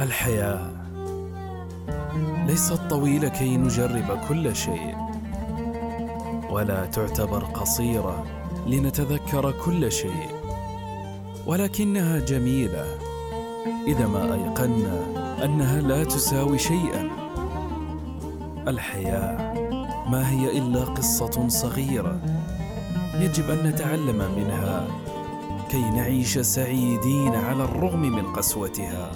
الحياة. ليست طويلة كي نجرب كل شيء. ولا تعتبر قصيرة لنتذكر كل شيء. ولكنها جميلة إذا ما أيقنا أنها لا تساوي شيئا. الحياة ما هي إلا قصة صغيرة يجب أن نتعلم منها كي نعيش سعيدين على الرغم من قسوتها.